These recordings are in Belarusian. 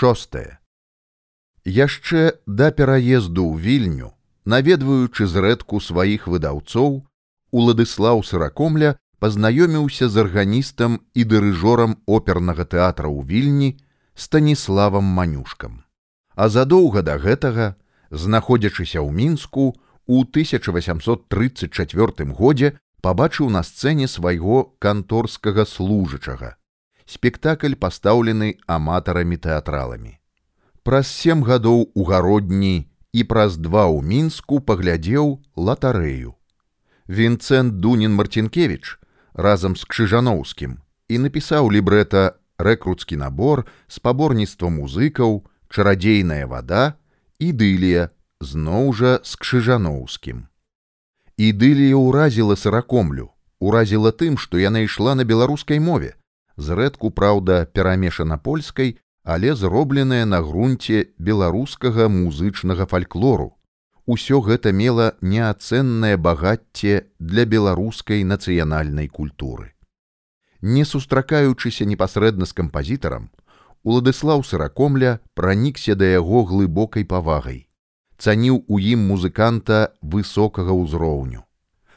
шостае яшчэ да пераезду ў вільню наведваючы зрэдку сваіх выдаўцоў уладыслаў сыракомля пазнаёміўся з арганістам і дырыжорам опернага тэатра ў вільні станіславам манюшкам. А задоўга да гэтага знаходзячыся ў мінску у 1834 годзе пабачыў на сцэне свайго канторскага служачага спектакль пастаўлены аматарамі тэатраламі. Праз сем гадоў у гародні і праз два ў мінску паглядзеў латарэю. Вінцэнт дунін марцінкевич разам з крыжаноўскім і напісаў лібрэта рэкруцкі набор спаборніцтва музыкаў чарадзейная вада ідылія зноў жа з крыжаноўскім ідылія ўразіла сыракомлю уразіла тым што яна ішла на беларускай мове зрэдку праўда перамешана польскай але зробленая на грунце беларускага музычнага фальклору. Усё гэта мела неацэннае багацце для беларускай нацыянальнай культуры. Не сустракаючыся непасрэдна з кампазітарам уладыслаў сыракомля пранікся да яго глыбокай павагай цаніў у ім музыканта высокага ўзроўню.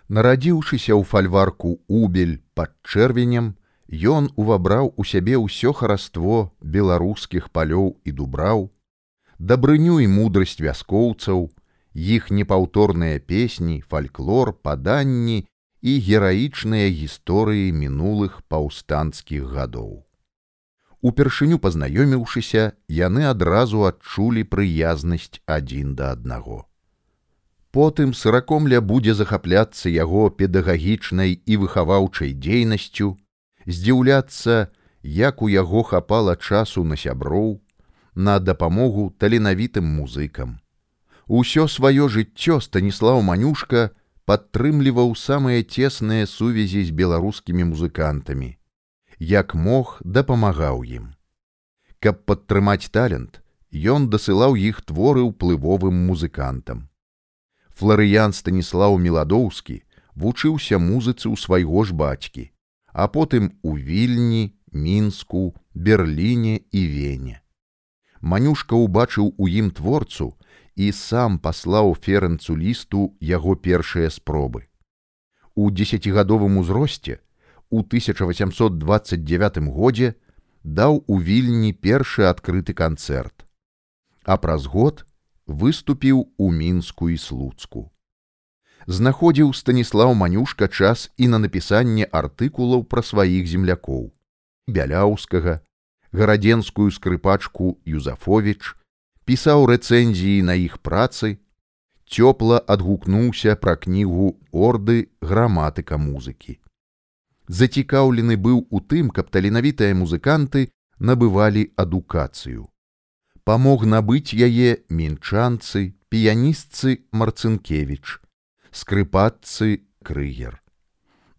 Нарадзіўшыся ў фальварку убель пад чэрвенем ён увабраў у сябе ўсё хараство беларускіх палёў і дубраў, дабрыню і мудрасць вяскоўцаў, іх непаўторныя песні, фальклор, паданні і гераічныя гісторыі мінулых паўстанцкіх гадоў. Упершыню пазнаёміўшыся, яны адразу адчулі прыязнасць адзін да аднаго. Потым сыракомля будзе захапляцца яго педагагічнай і выхаваўчай дзейнасцю, здзіўляцца, як у яго хапала часу на сяброў, на дапамогу таленавітым музыкам. Усё сваё жыццё станіслаў манюшка падтрымліваў самыя цесныя сувязі з беларускімі музыкантамі. Як мог дапамагаў ім. Каб падтрымаць талент, ён дасылаў іх творы ўплывовым музыкантам. Фларыян станіслаў меладоўскі вучыўся музыцы ў свайго ж бацькі а потым у вільні, мінску, берліне і вене. Манюшка ўбачыў у ім творцу і сам паслаў ферэнцу лісту яго першыя спробы. У десятгадовым узросце у 1829 годзе даў у вільні першы адкрыты канцэрт, а праз год выступіў у мінску і слуцку знаходзіў станіслав манюшка час і на напісанне артыкулаў пра сваіх землякоў. Бяляўскага гарадзенскую скрыпачку юзафович пісаў рэцэнзіі на іх працы цёпла адгукнуўся пра кнігу орды граматыка музыкі зацікаўлены быў у тым каб таленавітыя музыканты набывалі адукацыю. Памог набыць яе мінчанцы піяністцы марцынкевич скрыпатцы крыгер.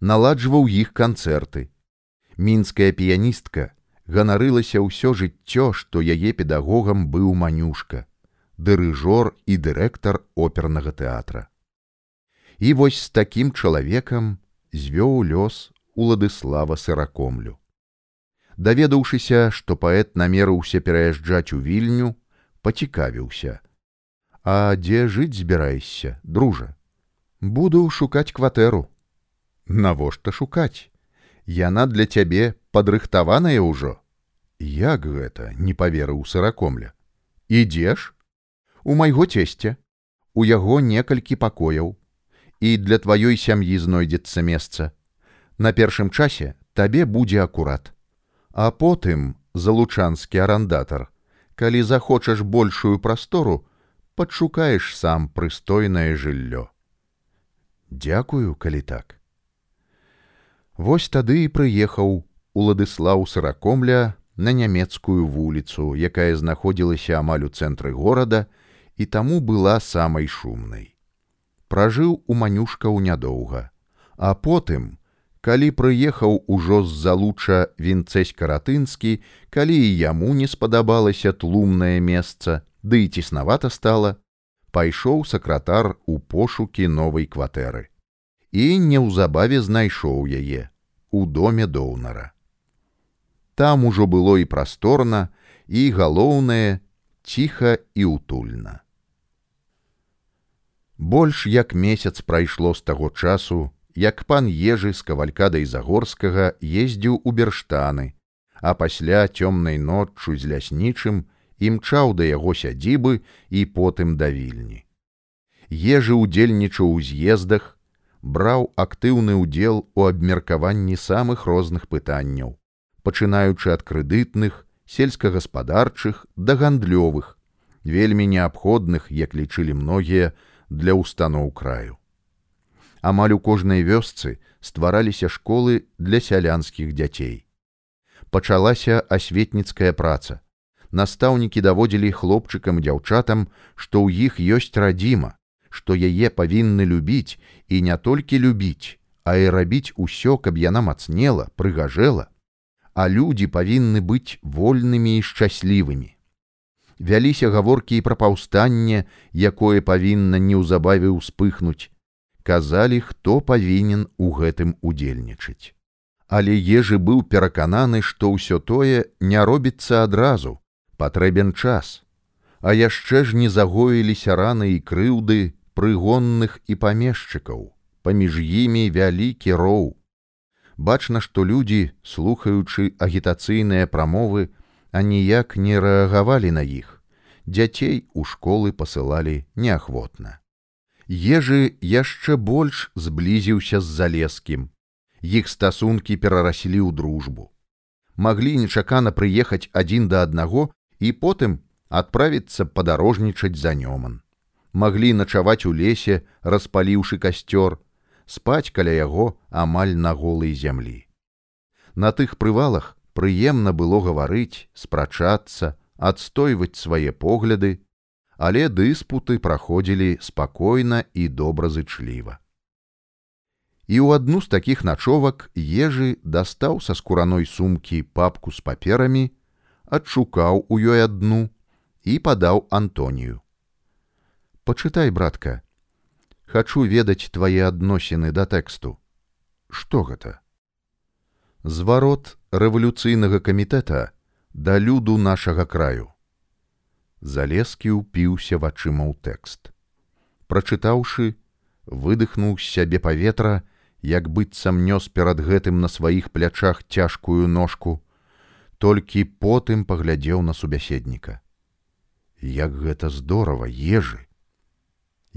Наладжваў іх канцэрты. Мінская піяністка ганарылася ўсё жыццё, што яе педагогам быў манюшка, дырыжор і дырэктар опернага тэатра. І вось з такім чалавекам звёў лёс уладыслава сыракомлю. Даведаўшыся, што паэт намерыўся пераязджаць у вільню, пацікавіўся: « А дзе жыць збіраешся, дружа? Буду шукаць кватэру навошта шукаць яна для цябе падрыхтаваная ўжо як гэта не паверыў сыракомля? Ідзеш у майго цесця у яго некалькі пакояў і для тваёй сям'і знойдзецца месца на першым часе табе будзе акурат а потым залучанскі арандатар калі захочаш большую прастору падшукаеш сам прыстойнае жыллё Дякую, калі так. Вось тады і прыехаў уладыслаў сыракомля на нямецкую вуліцу, якая знаходзілася амаль у цэнтры горада і таму была самай шумнай. Пражыў у манюшкаў нядоўга, а потым, калі прыехаў ужо з залуча вінцэсь каратынскі, калі і яму не спадабалася тлумнае месца, ды і цеснавата стала, пайшоў сакратар у пошукі новай кватэры і неўзабаве знайшоў яе у доме доўнара. Там ужо было і прасторна, і галоўнае ціха і утульна. Больш як месяц прайшло з таго часу, як пан ежы з кавалькадай загорскага ездзіў у берштаны, а пасля цёмнай ноччу з ляснічым імчаў да яго сядзібы і потым да вільні. Ежы удзельнічаў у з'ездах, браў актыўны ўдзел у абмеркаванні самых розных пытанняў, пачынаючы ад крэдытных, сельскагаспадарчых да гандлёвых, вельмі неабходных, як лічылі многія для ўстаноў краю. Амаль у кожнай вёсцы ствараліся школы для сялянскіх дзяцей. Пачалася асветніцкая праца. Настаўнікі даводзілі хлопчыкам дзяўчатам, што ў іх ёсць радзіма, што яе павінны любіць і не толькі любіць, а і рабіць усё, каб яна мацнела, прыгажэла, а людзі павінны быць вольнымі і шчаслівымі. Вяліся гаворкі і пра паўстанне, якое павінна неўзабаве ўспыхнуць, казалі, хто павінен у гэтым удзельнічаць. Але ежы быў перакананы, што ўсё тое не робіцца адразу, патрэбен час, А яшчэ ж не загоіліся раны і крыўды прыгонных і памешчыкаў, паміж імі вялікі роў. Бачна, што людзі, слухаючы агітацыйныя прамовы, аніяк не рэагавалі на іх. Дзяцей у школы пасылалі неахвотна. Ежы яшчэ больш зблізіўся з залескім. Іх стасункі перараслі ў дружбу. Маглі нечакана прыехаць адзін да аднаго і потым адправіцца падарожнічаць за нёман маглі начаваць у лесе, распаліўшы касцёр, спаць каля яго амаль на голай зямлі. На тых прывалах прыемна было гаварыць, спрачацца, адстойваць свае погляды, але дыспуты праходзілі спакойна і добразычліва. І ў адну з такіх начовак ежы дастаў са скураной сумкі папку з паперамі, адшукаў у ёй адну і падаў Антонію. Почытай братка хачу ведаць твае адносіны да тэксту. Что гэта? Зварот рэвалюцыйнага камітэта да люду нашага краю залезкі ўпіўся вачыма ў тэкст. Прачытаўшы выдыхнуў з сябе паветра як быццам нёс перад гэтым на сваіх плячах цяжкую ножку толькі потым паглядзеў на субяседніка як гэта здорава ежы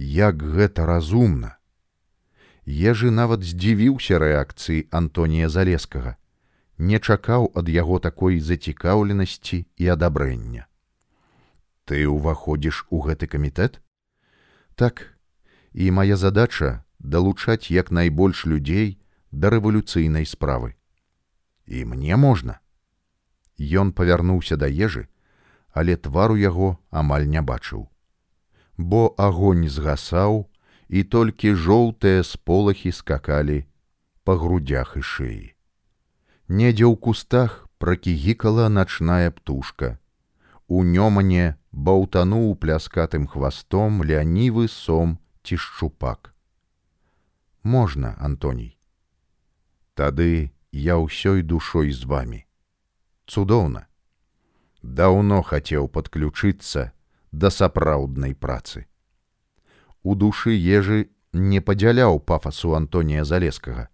як гэта разумна. Ежы нават здзівіўся рэакцыі Антонія Залескага, не чакаў ад яго такой зацікаўленасці і адабрэння. Ты ўваходзіш у гэты камітэт? Так, і моя задача далучаць як найбольш людзей да рэвалюцыйнай справы. І мне можна. Ён павярнуўся да ежы, але твару яго амаль не бачыў бо агонь згасаў і толькі жоўтыя сполахі скакалі па грудях і шыі. Недзе ў кустах пракігікала начная птушка. У нёмане баўтануў пляскатым хвастом лянівы сом ці шчупак. Можна, Антоній. Тады я ўсёй душой з вами. Цудоўна. Даўно хацеў падключыцца, да сапраўднай працы. У душы ежы не падзяляў пафасу Антонія Залескага,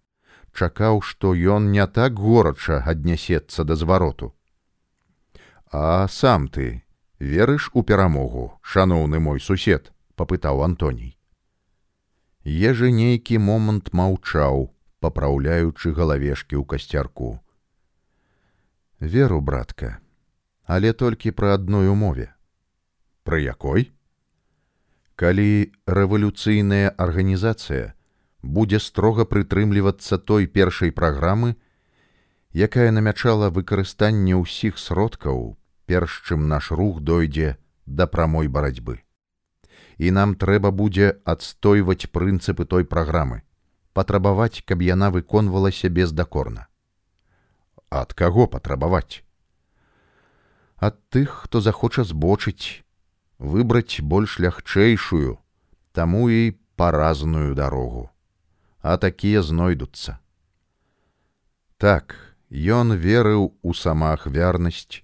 чакаў, што ён не так горача аднясецца да звароту. А сам ты верыш у перамогу, шаноўны мой сусед, папытаў Антоній. Ежы нейкі момант маўчаў, папраўляючы галавешкі ў касцярку. Веру, братка, але толькі пра адной умове Пры якой? Калі рэвалюцыйная арганізацыя будзе строга прытрымлівацца той першай праграмы, якая намячала выкарыстанне ўсіх сродкаў, перш чым наш рух дойдзе да прамой барацьбы. І нам трэба будзе адстойваць прынцыпы той праграмы, патрабаваць, каб яна выконвалася бездакорна. Ад каго патрабаваць? Ад тых, хто захоча збочыць, выбраць больш лягчэйшую, таму і паразную дарогу. А такія знойдуцца. Так, ён верыў у самаахвярнасць,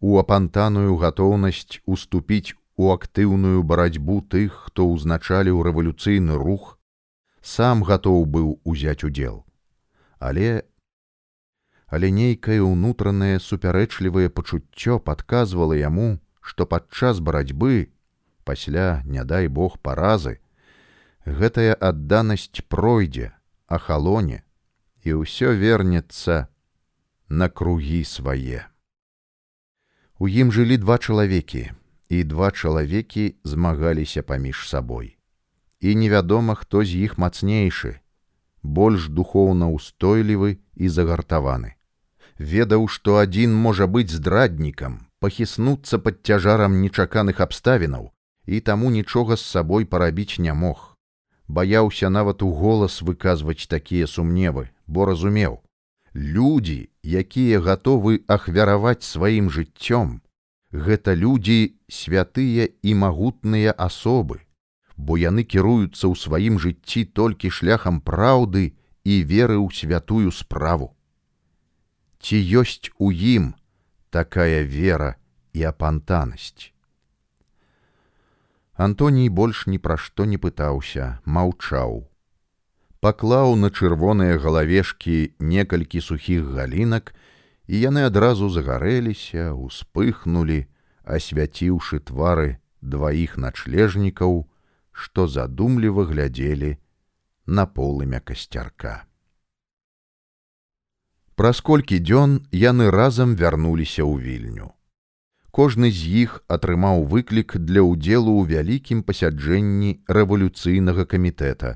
у апантаную гатоўнасць уступіць у актыўную барацьбу тых, хто ўзначаліў рэвалюцыйны рух, сам гатоў быў узяць удзел. Але але нейкае ўнутранае супярэчлівае пачуццё падказвала яму, што падчас барацьбы, пасля, не дай бог паразы, гэтая адданасць пройдзе, ахалоне, і ўсё вернецца на кругі свае. У ім жылі два чалавекі, і два чалавекі змагаліся паміж сабой. І невядома, хто з іх мацнейшы, больш духоўна ўстойлівы і загартаваны. Ведаў, што адзін можа быць здраднікам, пахіснуцца пад цяжарам нечаканых абставінаў і таму нічога з сабой парабіць не мог. Баяўся нават у голас выказваць такія сумневы, бо разумеў: Людзі, якія гатовы ахвяраваць сваім жыццём, гэта людзі святыя і магутныя асобы, бо яны кіруюцца ў сваім жыцці толькі шляхам праўды і веры ў святую справу. Ці ёсць у ім такая вера і апантанасць. Антоній больш ні пра што не пытаўся, маўчаў паклаў на чырвоныя галавешкі некалькі сухіх галінак, і яны адразу загарэліся, успыхнулі, асвяціўшы твары дваіх начлежнікаў, што задумліва глядзелі на полымя касцярка. Праз колькі дзён яны разам вярнуліся ў вільню. Кожны з іх атрымаў выклік для ўдзелу ў вялікім пасяджэнні рэвалюцыйнага камітэта,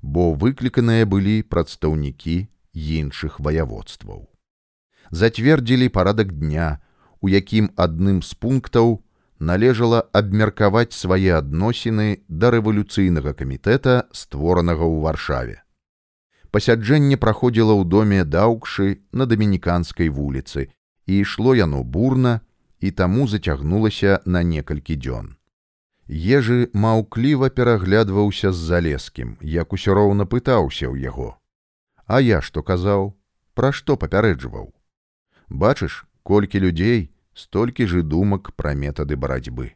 бо выкліканыя былі прадстаўнікі іншых ваяводстваў. Зацвердзілі парадак дня, у якім адным з пунктаў належала абмеркаваць свае адносіны да рэвалюцыйнага камітэта, створанага ў варшаве. Пасяджэнне праходзіла ў доме даўкшы на дамініканскай вуліцы, і ішло яно бурна і таму зацягнулася на некалькі дзён. Ежы маўкліва пераглядваўся з залескім, як усё роўна пытаўся ў яго. А я што казаў, пра што папярэджваў. Бачыш, колькі людзей, столькі ж і думак пра метады барацьбы.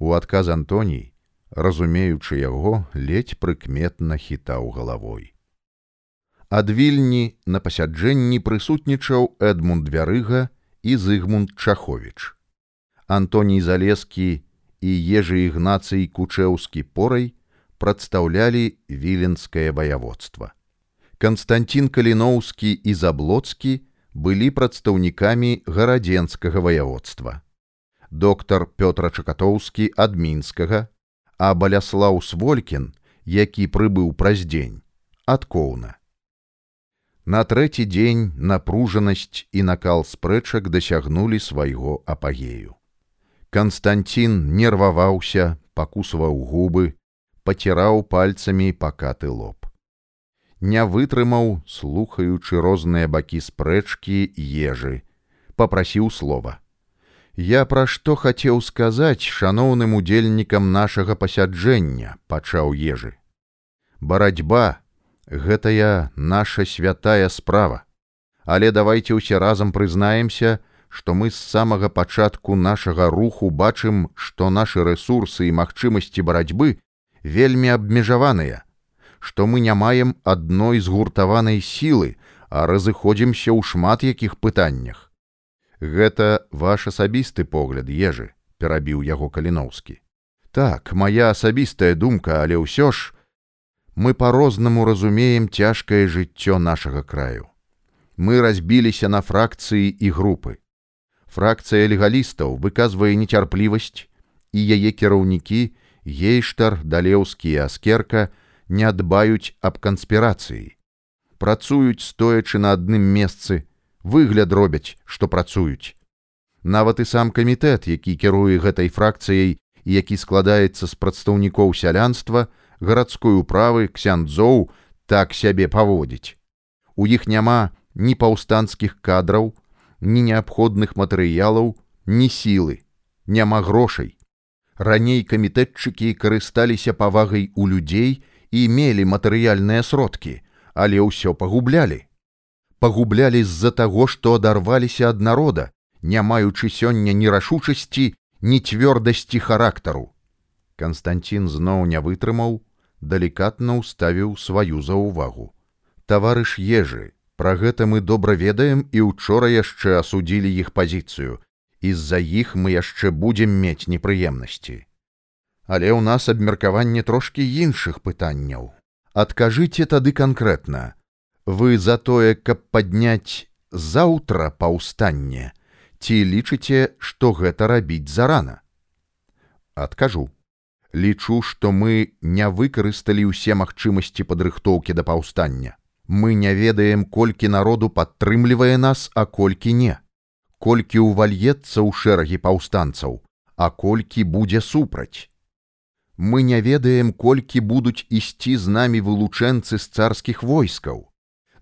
У адказ Антоній, разумеючы яго, ледзь прыкметна хітаў галавой. Ад вільні на пасяджэнні прысутнічаў Эдмунд Вярыга і Зыгмунд Чаховіч. Антоній Залескі і ежы ігнацый кучэўскі порай прадстаўлялі віленскае ваяводства. Канстантин каліноўскі і заблоцкі былі прадстаўнікамі гарадзенскага ваяводства. Доктар Пётра Чакатоўскі ад мінскага, а баляслаў Сволькін, які прыбыў праз дзень, адкоўна. На трэці дзень напружанасць і накал спрэчак дасягнулі свайго апагею. Канстантин нерваваўся, пакусваў губы, паціраў пальцамі пакаты лоб. Не вытрымаў, слухаючы розныя бакі спрэчкі ежы, попрасіў слова. Я пра што хацеў сказаць шаноўным удзельнікам нашага пасяджэння, пачаў ежы. Барацьба гэтая наша святая справа, але давайте ўсе разам прызнаемся, што мы з самага пачатку нашага руху бачым, што нашы рэсурсы і магчымасці барацьбы вельмі абмежаваныя, што мы не маем адной згуртаванай сілы, а разыходзімся ў шмат якіх пытаннях. Гэта ваш асабісты погляд ежы, перабіў яго каліноўскі. Так, моя асабістая думка, але ўсё ж мы по-рознаму разумеем цяжкае жыццё нашага краю. Мы разбіліся на фракцыі і групы фракцыя легалістаў выказвае нецярплівасць і яе кіраўнікі гейштар далеўскі аскерка не адбаюць аб канспірацыі працуюць стоячы на адным месцы выгляд робяць што працуюць нават і сам камітэт які кіруе гэтай фракцыяй і які складаецца з прадстаўнікоў сялянства гарадской управы ксяндзоў так сябе паводзіць у іх няма ні паўстанцкіх кадраў ні неабходных матэрыялаў, ні сілы, няма грошай. Раней камітэтчыкі карысталіся павагай у людзей і мелі матэрыяльныя сродкі, але ўсё пагублялі. пагублялі з-за таго, што адарваліся ад народа, не маючы сёння ні рашучасці, ні цвёрдасці характару. Канстанцін зноў не вытрымаў, далікатна ўставіў сваю заўвагу. Таварыш ежы, пра гэта мы добра ведаем і учора яшчэ асудзілі іх пазіцыю. з-за іх мы яшчэ будзем мець непрыемнасці. Але ў нас абмеркаванне трошкі іншых пытанняў. Адкажыце тады канкрэтна. Вы за тое, каб падняць заўтра паўстанне, ці лічыце, што гэта рабіць зарана? Адкажу лічу, што мы не выкарысталі ўсе магчымасці падрыхтоўкі да паўстання. Мы не ведаем, колькі народу падтрымлівае нас, а колькі не. Колькі ўвальецца ў шэрагі паўстанцаў, а колькі будзе супраць. Мы не ведаем, колькі будуць ісці з намі вылучэнцы з царскіх войскаў.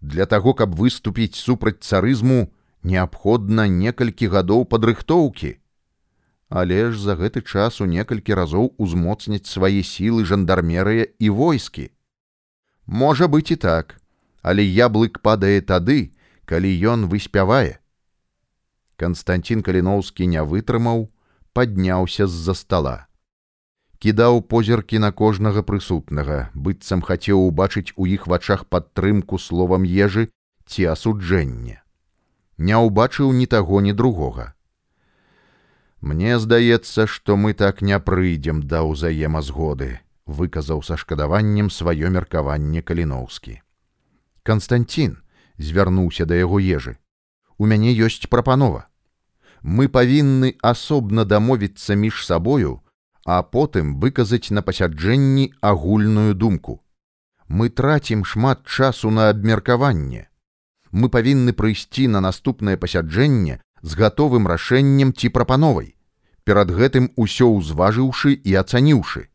Для таго, каб выступіць супраць царызму, неабходна некалькі гадоў падрыхтоўкі, але ж за гэты час у некалькі разоў узмоцніць свае сілы жандармерыя і войскі. Можа быць і так, але яблык падае тады, калі ён выспявае. Канстанцін Каліноўскі не вытрымаў, падняўся з-за стола. Кідаў позіркі на кожнага прысутнага, быццам хацеў убачыць у іх вачах падтрымку словам ежы ці асуджэнне. Не ўбачыў ні таго, ні другога. Мне здаецца, што мы так не прыйдзем да ўзаемазгоды, выказаў са шкадаваннем сваё меркаванне каліноўскі. Канстанцін звярнуўся да яго ежы. У мяне ёсць прапанова. Мы павінны асобна дамовіцца між сабою, а потым выказаць на пасяджэнні агульную думку. Мы трацім шмат часу на абмеркаванне. Мы павінны прыйсці на наступнае пасяджэнне з гатовым рашэннем ці прапановай, перад гэтым усё ўзважыўшы і ацаніўшы.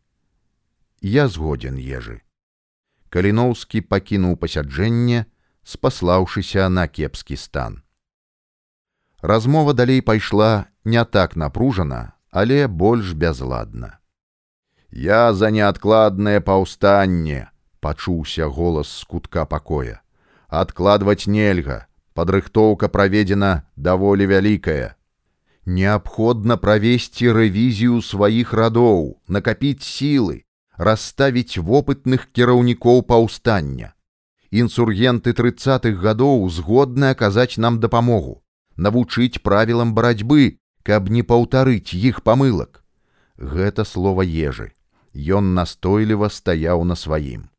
Я згоден ежы. Каліноўскі пакінуў пасяджэнне, спаслаўшыся на кепскі стан. Размова далей пайшла не так напружана, але больш бязладна. Я за неадкладнае паўстанне, пачуўся голас з кутка пакоя. Адкладваць нельга, падрыхтоўка праведзена даволі вялікая. Неабходна правесці рэвізію сваіх радоў, накапіць сілы, расставіць вопытных кіраўнікоў паўстання. Інсургенты трыццатых гадоў згодны аказаць нам дапамогу, навучыць правілам барацьбы, каб не паўтарыць іх памылак. Гэта слова ежы. Ён настойліва стаяў на сваім.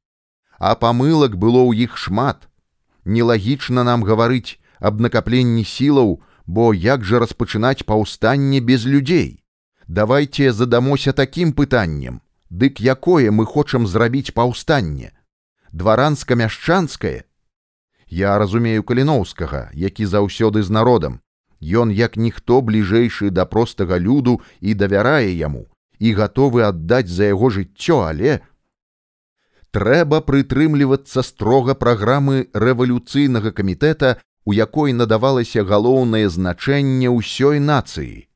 А памылак было ў іх шмат, нелагічна нам гаварыць аб накапленні сілаў, бо як жа распачынаць паўстанне без людзей. Давайте задамося такім пытаннем, дык якое мы хочам зрабіць паўстанне. Дваранска-мяшчанскае. Я разумею каліноўскага, які заўсёды з народам. Ён як ніхто бліжэйшы да простага люду і давярае яму і гатовы аддаць за яго жыццё, але трэба прытрымлівацца строга праграмы рэвалюцыйнага камітэта, у якой надавалася галоўнае значэнне ўсёй нацыі.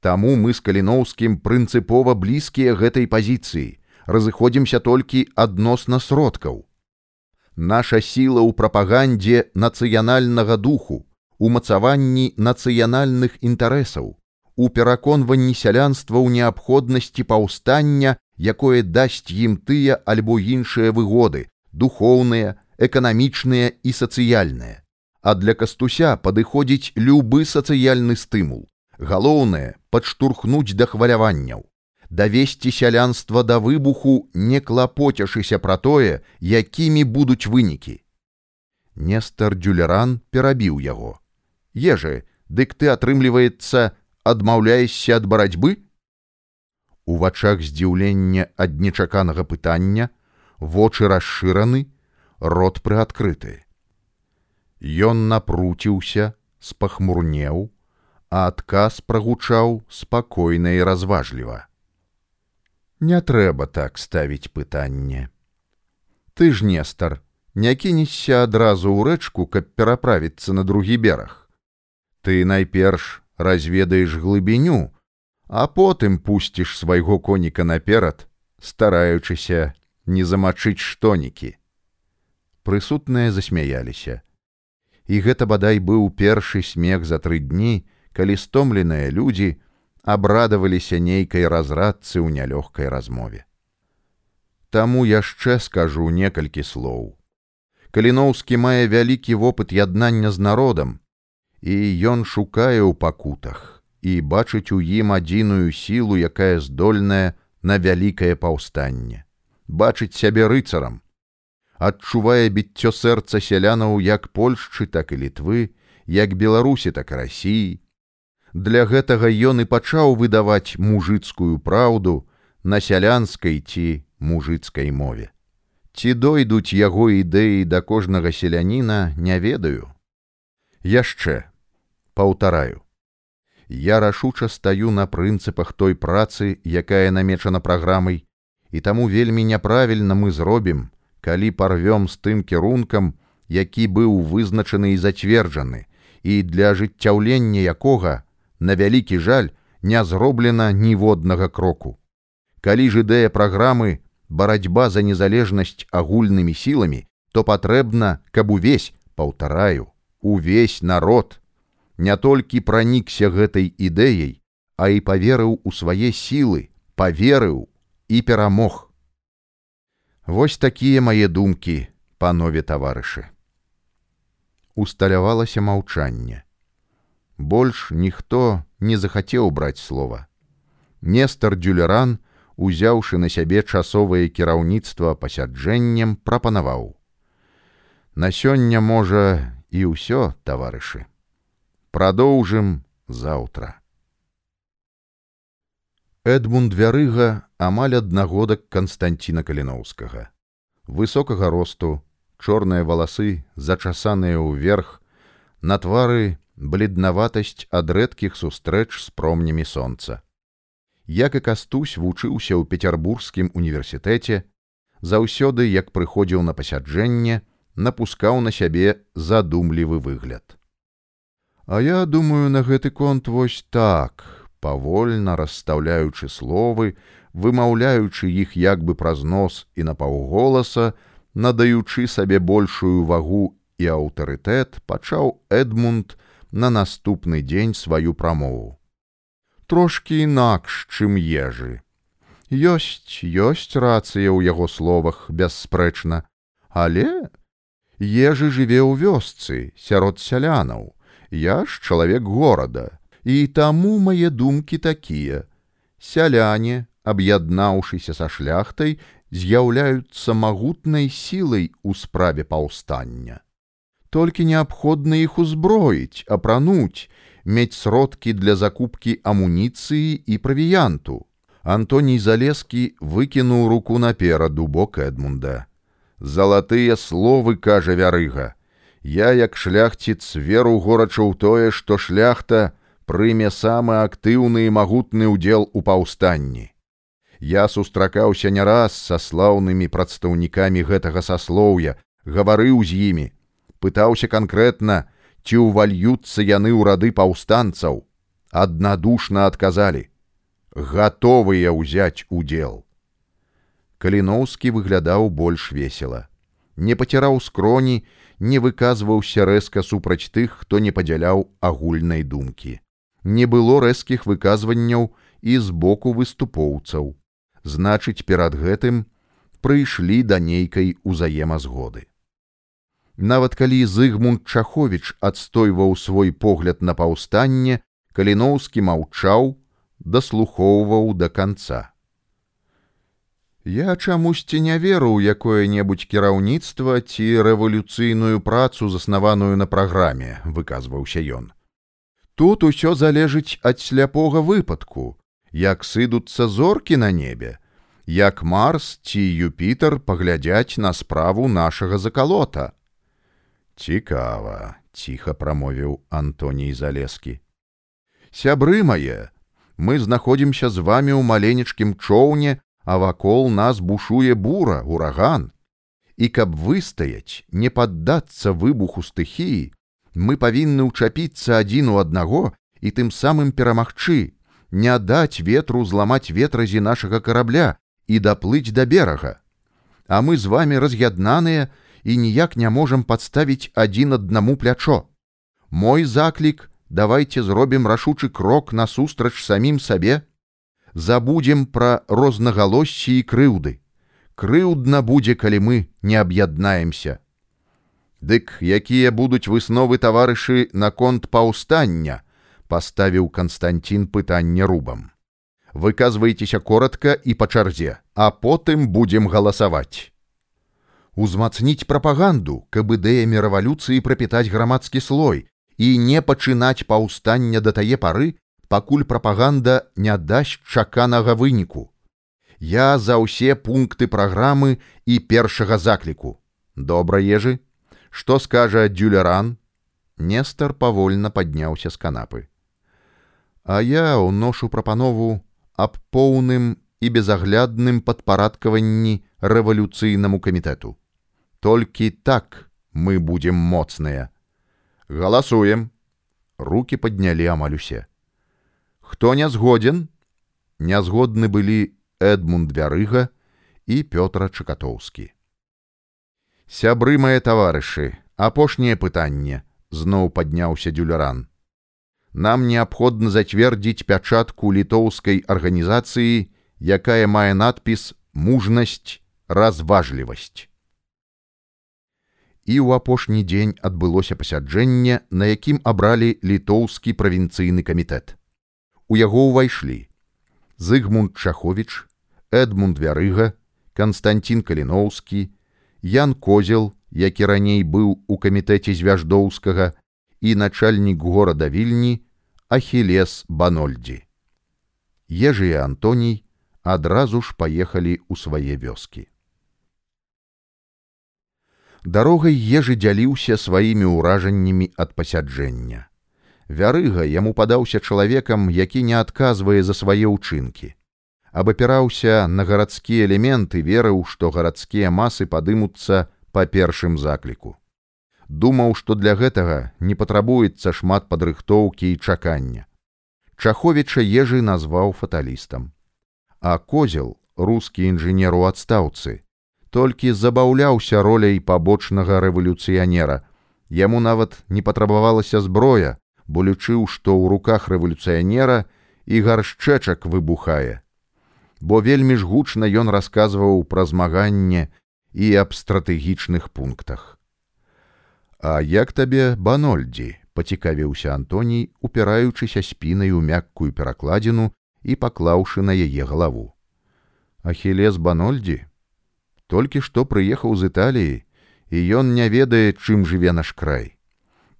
Таму мы з каліноўскім прынцыпова блізкія гэтай пазіцыі, разыходзімся толькі адносна сродкаў. Наша сіла ў прапагандзе нацыянальнага духу, умацаванні нацыянальных інтарэсаў, у пераконванні сялянства ў неабходнасці паўстання якое дасць ім тыя альбо іншыя выгоды, духоўныя, эканамічныя і сацыяльныя. А для кастуся падыходзіць любы сацыяльны стымул. Галоўнае падштурхнуць да хваляванняў, давесці сялянства да выбуху, не клапоцяшыся пра тое, якімі будуць вынікі. Нестар Дюлеран перабіў яго. Ежы, дык ты атрымліваецца, адмаўляешся ад барацьбы, У вачах здзіўлення ад нечаканага пытання, вочы расшыраны, рот прыадкрыты. Ён напруціўся, спахмурнеў, а адказ прагучаў спакойна і разважліва. Не трэба так ставіць пытанне. Ты ж нестар, не кінешся адразу ў рэчку, каб пераправіцца на другі бераг. Ты найперш разведаеш глыбіню, а потым пусціш свайго коніка наперад, стараючыся не замачыць штонікі. Прысутныя засмяяліся. І гэта бадай быў першы смех за тры дні, калі стомленыя людзі абрадаваліся нейкай разрадцы ў нялёгкай размове. Таму яшчэ скажу некалькі слоў. Каліноўскі мае вялікі вопыт яднання з народам, і ён шукае ў пакутах і бачыць у ім адзіную сілу, якая здольная на вялікае паўстанне, бачыць сябе рыцарам, адчувае біццё сэрца сялянаў як Польшчы, так і літвы, як беларусі, так і рассіі. Для гэтага ён і пачаў выдаваць мужыцкую праўду на сялянскай ці мужыцкай мове. Ці дойдуць яго ідэі да кожнага селяніна, не ведаю. Яшчэ паўтараю я рашуча стаю на прынцыпах той працы, якая намечана праграмай, і таму вельмі няправільна мы зробім, калі парвём з тым кірункам, які быў вызначаны і зацверджаны, і для ажыццяўлення якога, на вялікі жаль, не зроблена ніводнага кроку. Калі ж ідэя праграмы барацьба за незалежнасць агульнымі сіламі, то патрэбна, каб увесь паўтараю, увесь народ, не толькі пранікся гэтай ідэяй, а і поверыў у свае сілы, поверыў і перамог. Вось такія мае думкі, панове таварышы. Усталявалася маўчанне. Больш ніхто не захацеў браць слова. Нестар Дюлеран, узяўшы на сябе часовае кіраўніцтва пасяджэннем, прапанаваў: « На сёння можа і ўсё, таварышы продолжим завтра. Эдмунд вярыга амаль аднагодак Канстанціна каліноўскага. Высокага росту, чорныя валасы, зачасаныя ўверх, на твары бледнаватасць ад рэдкіх сустрэч з промнямі сонца. Як і кастусь вучыўся ў пецярбургскім універсітэце, заўсёды, як прыходзіў на пасяджэнне, напускаў на сябе задумлівы выгляд. А я думаю на гэты конт вось так, павольна расстаўляючы словы, вымаўляючы іх як бы праз нос і на паўголаса, надаючы сабе большую вагу і аўтарытэт, пачаў Эдмунд на наступны дзень сваю прамову. Трошкі інакш, чым ежы. Ёсць, ёсць рацыя ў яго словах бясспрэчна, але ежы жыве ў вёсцы сярод сялянаў я ж чалавек горада, і таму мае думкі такія. Сяляне, аб'яднаўшыся са шляхтай, з'яўляюцца магутнай сілай у справе паўстання. Толькі неабходна іх узброіць, апрануць, мець сродкі для закупкі амуніцыі і правіянту. Антоній Залескі выкінуў руку напераду бок Эдмунда. Залатыя словы кажа вярыга. Я, як шляхціц, веру горача ў тое, што шляхта прыме самы актыўны і магутны ўдзел у паўстанні. Я сустракаўся не раз са слаўнымі прадстаўнікамі гэтага саслоўя, гаварыў з імі, пытаўся канкрэтна, ці ўвальюцца яны ў рады паўстанцаў, аднадушна адказалі: гатовыя ўзяць удзел. Каліноўскі выглядаў больш весела, не паціраў скроні, не выказваўся рэзка супраць тых, хто не падзяляў агульнай думкі. Не было рэзкіх выказванняў і з боку выступоўцаў. Значыць, перад гэтым прыйшлі да нейкай узаемазгоды. Нават калі Зыгмунд Чахович адстойваў свой погляд на паўстанне, Каліноўскі маўчаў, даслухоўваў да канца. Я чамусьці не веру ў якое-небудзь кіраўніцтва ці рэвалюцыйную працу, заснаваную на праграме, выказваўся ён. Тут усё залежыць ад сляпога выпадку, як сыдуцца зоркі на небе, як Марс ці Юпітер паглядзяць на справу нашага закалота. Цікава, ціха прамовіў Антоній Залескі. Сябры мае, мы знаходзімся з вами ў маленечкім чоўне, а вакол нас бушуе бура, ураган. І каб выстаяць, не паддацца выбуху стыхіі, мы павінны ўчапіцца адзін у аднаго і тым самым перамагчы, не даць ветру зламаць ветразі нашага карабля і даплыць да берага. А мы з вами раз'яднаныя і ніяк не можам падставіць адзін аднаму плячо. Мой заклік давайте зробім рашучы крок насустрач самім сабе, забудзем пра рознагалоссі і крыўды. Крыўдна будзе, калі мы не аб'яднаемся. Дык якія будуць высновы таварышы наконт паўстання, паставіў Канстантин пытанне рубам. Выказвайцеся коротко і па чарзе, а потым будзем галасаваць. Узмацніць прапаганду, каб ідэямі рэвалюцыі прапітаць грамадскі слой, і не пачынаць паўстання да тае пары, пакуль прапаганда не дасць чаканага выніку. Я за ўсе пункты праграмы і першага закліку. Добра ежы, што скажа дюлеран? Нестар павольна падняўся з канапы. А я ўношу прапанову аб поўным і безаглядным падпарадкаванні рэвалюцыйнаму камітэту. Толькі так мы будзем моцныя галасуем руки поднялі амаль усе хто не згоден нязгодны былі эдмунд вярыга і пётра чакатоўскі сябры мае таварышы апошняе пытанне зноў падняўся дюлеран нам неабходна зацвердзіць пячатку літоўскай арганізацыі якая мае надпіс мужнасць разважлівасць і ў апошні дзень адбылося пасяджэнне, на якім абралі літоўскі правінцыйны камітэт. У яго ўвайшлі Зыгмунд Чахович, Эдмунд Вярыга, Канстантин Каліноўскі, Ян Козел, які раней быў у камітэце звяждоўскага і начальнік горада вільні Ахілес Банольдзі. Ежы і Антоній адразу ж паехалі ў свае вёскі дарогай ежы дзяліўся сваімі ўражаннямі ад пасяджэння. Вярыга яму падаўся чалавекам, які не адказвае за свае ўчынкі. Абапіраўся на гарадскія элементы, верыў, што гарадскія масы падымуцца па першым закліку. Думаў, што для гэтага не патрабуецца шмат падрыхтоўкі і чакання. Чаховіча ежы назваў фаталістам. А козел, рускі інжынер у адстаўцы, толькі забаўляўся роляй пабочнага рэвалюцыянера. Яму нават не патрабавалася зброя, бо лічыў, што ў руках рэвалюцыянера і гаршчэчак выбухае. Бо вельмі ж гучна ён расказваў пра змаганне і аб стратэгічных пунктах. А як табе банольдзі пацікавіўся Антоній, упіраючыся спінай у мяккую перакладзіну і паклаўшы на яе галаву. Ахілес банольдзі толькі што прыехаў з італіі і ён не ведае чым жыве наш край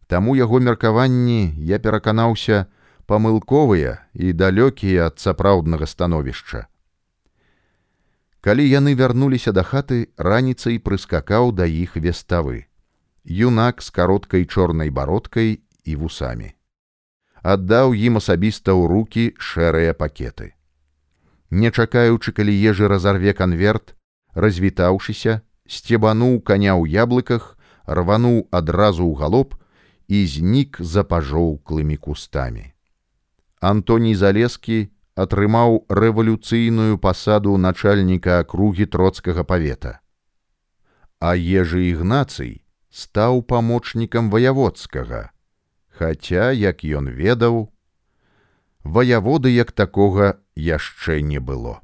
таму яго меркаванні я пераканаўся памылковыя і далёкія ад сапраўднага становішча. Калі яны вярнуліся да хаты раніцай прыскакаў да іх веставы. Юнак з кароткай чорнай бародкай і вусамі. Аддаў ім асабіста ў руки шэрыя пакеты. Не чакаючы калі ежы разарве канверт развітаўшыся, сцебануў коня ў яблыках, рвануў адразу ў галоп і знік за пажоўклымі кустамі. Антоній Залескі атрымаў рэвалюцыйную пасаду начальніка акругі троцкага павета. А ежы ігнацый стаў памочнікам ваяводскага, хаця, як ён ведаў, ваяводы як такога яшчэ не было.